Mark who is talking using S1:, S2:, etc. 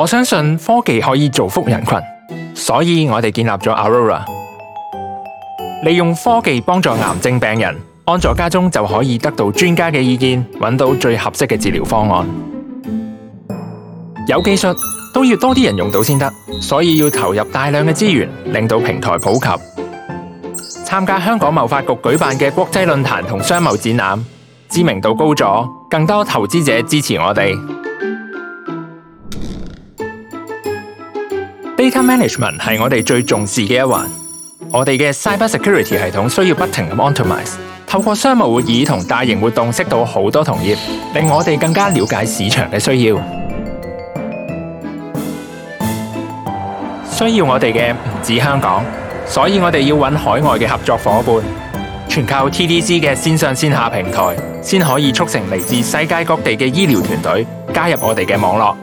S1: 我相信科技可以造福人群，所以我哋建立咗 Aurora，利用科技帮助癌症病人，安坐家中就可以得到专家嘅意见，揾到最合适嘅治疗方案。有技术都要多啲人用到先得，所以要投入大量嘅资源，令到平台普及。参加香港贸发局举办嘅国际论坛同商贸展览，知名度高咗，更多投资者支持我哋。Data management 係我哋最重視嘅一環。我哋嘅 cyber security 系統需要不停咁 optimise。透過商務會議同大型活動識到好多同業，令我哋更加了解市場嘅需要。需要我哋嘅唔止香港，所以我哋要揾海外嘅合作伙伴。全靠 TDC 嘅線上線下平台，先可以促成嚟自世界各地嘅醫療團隊加入我哋嘅網絡。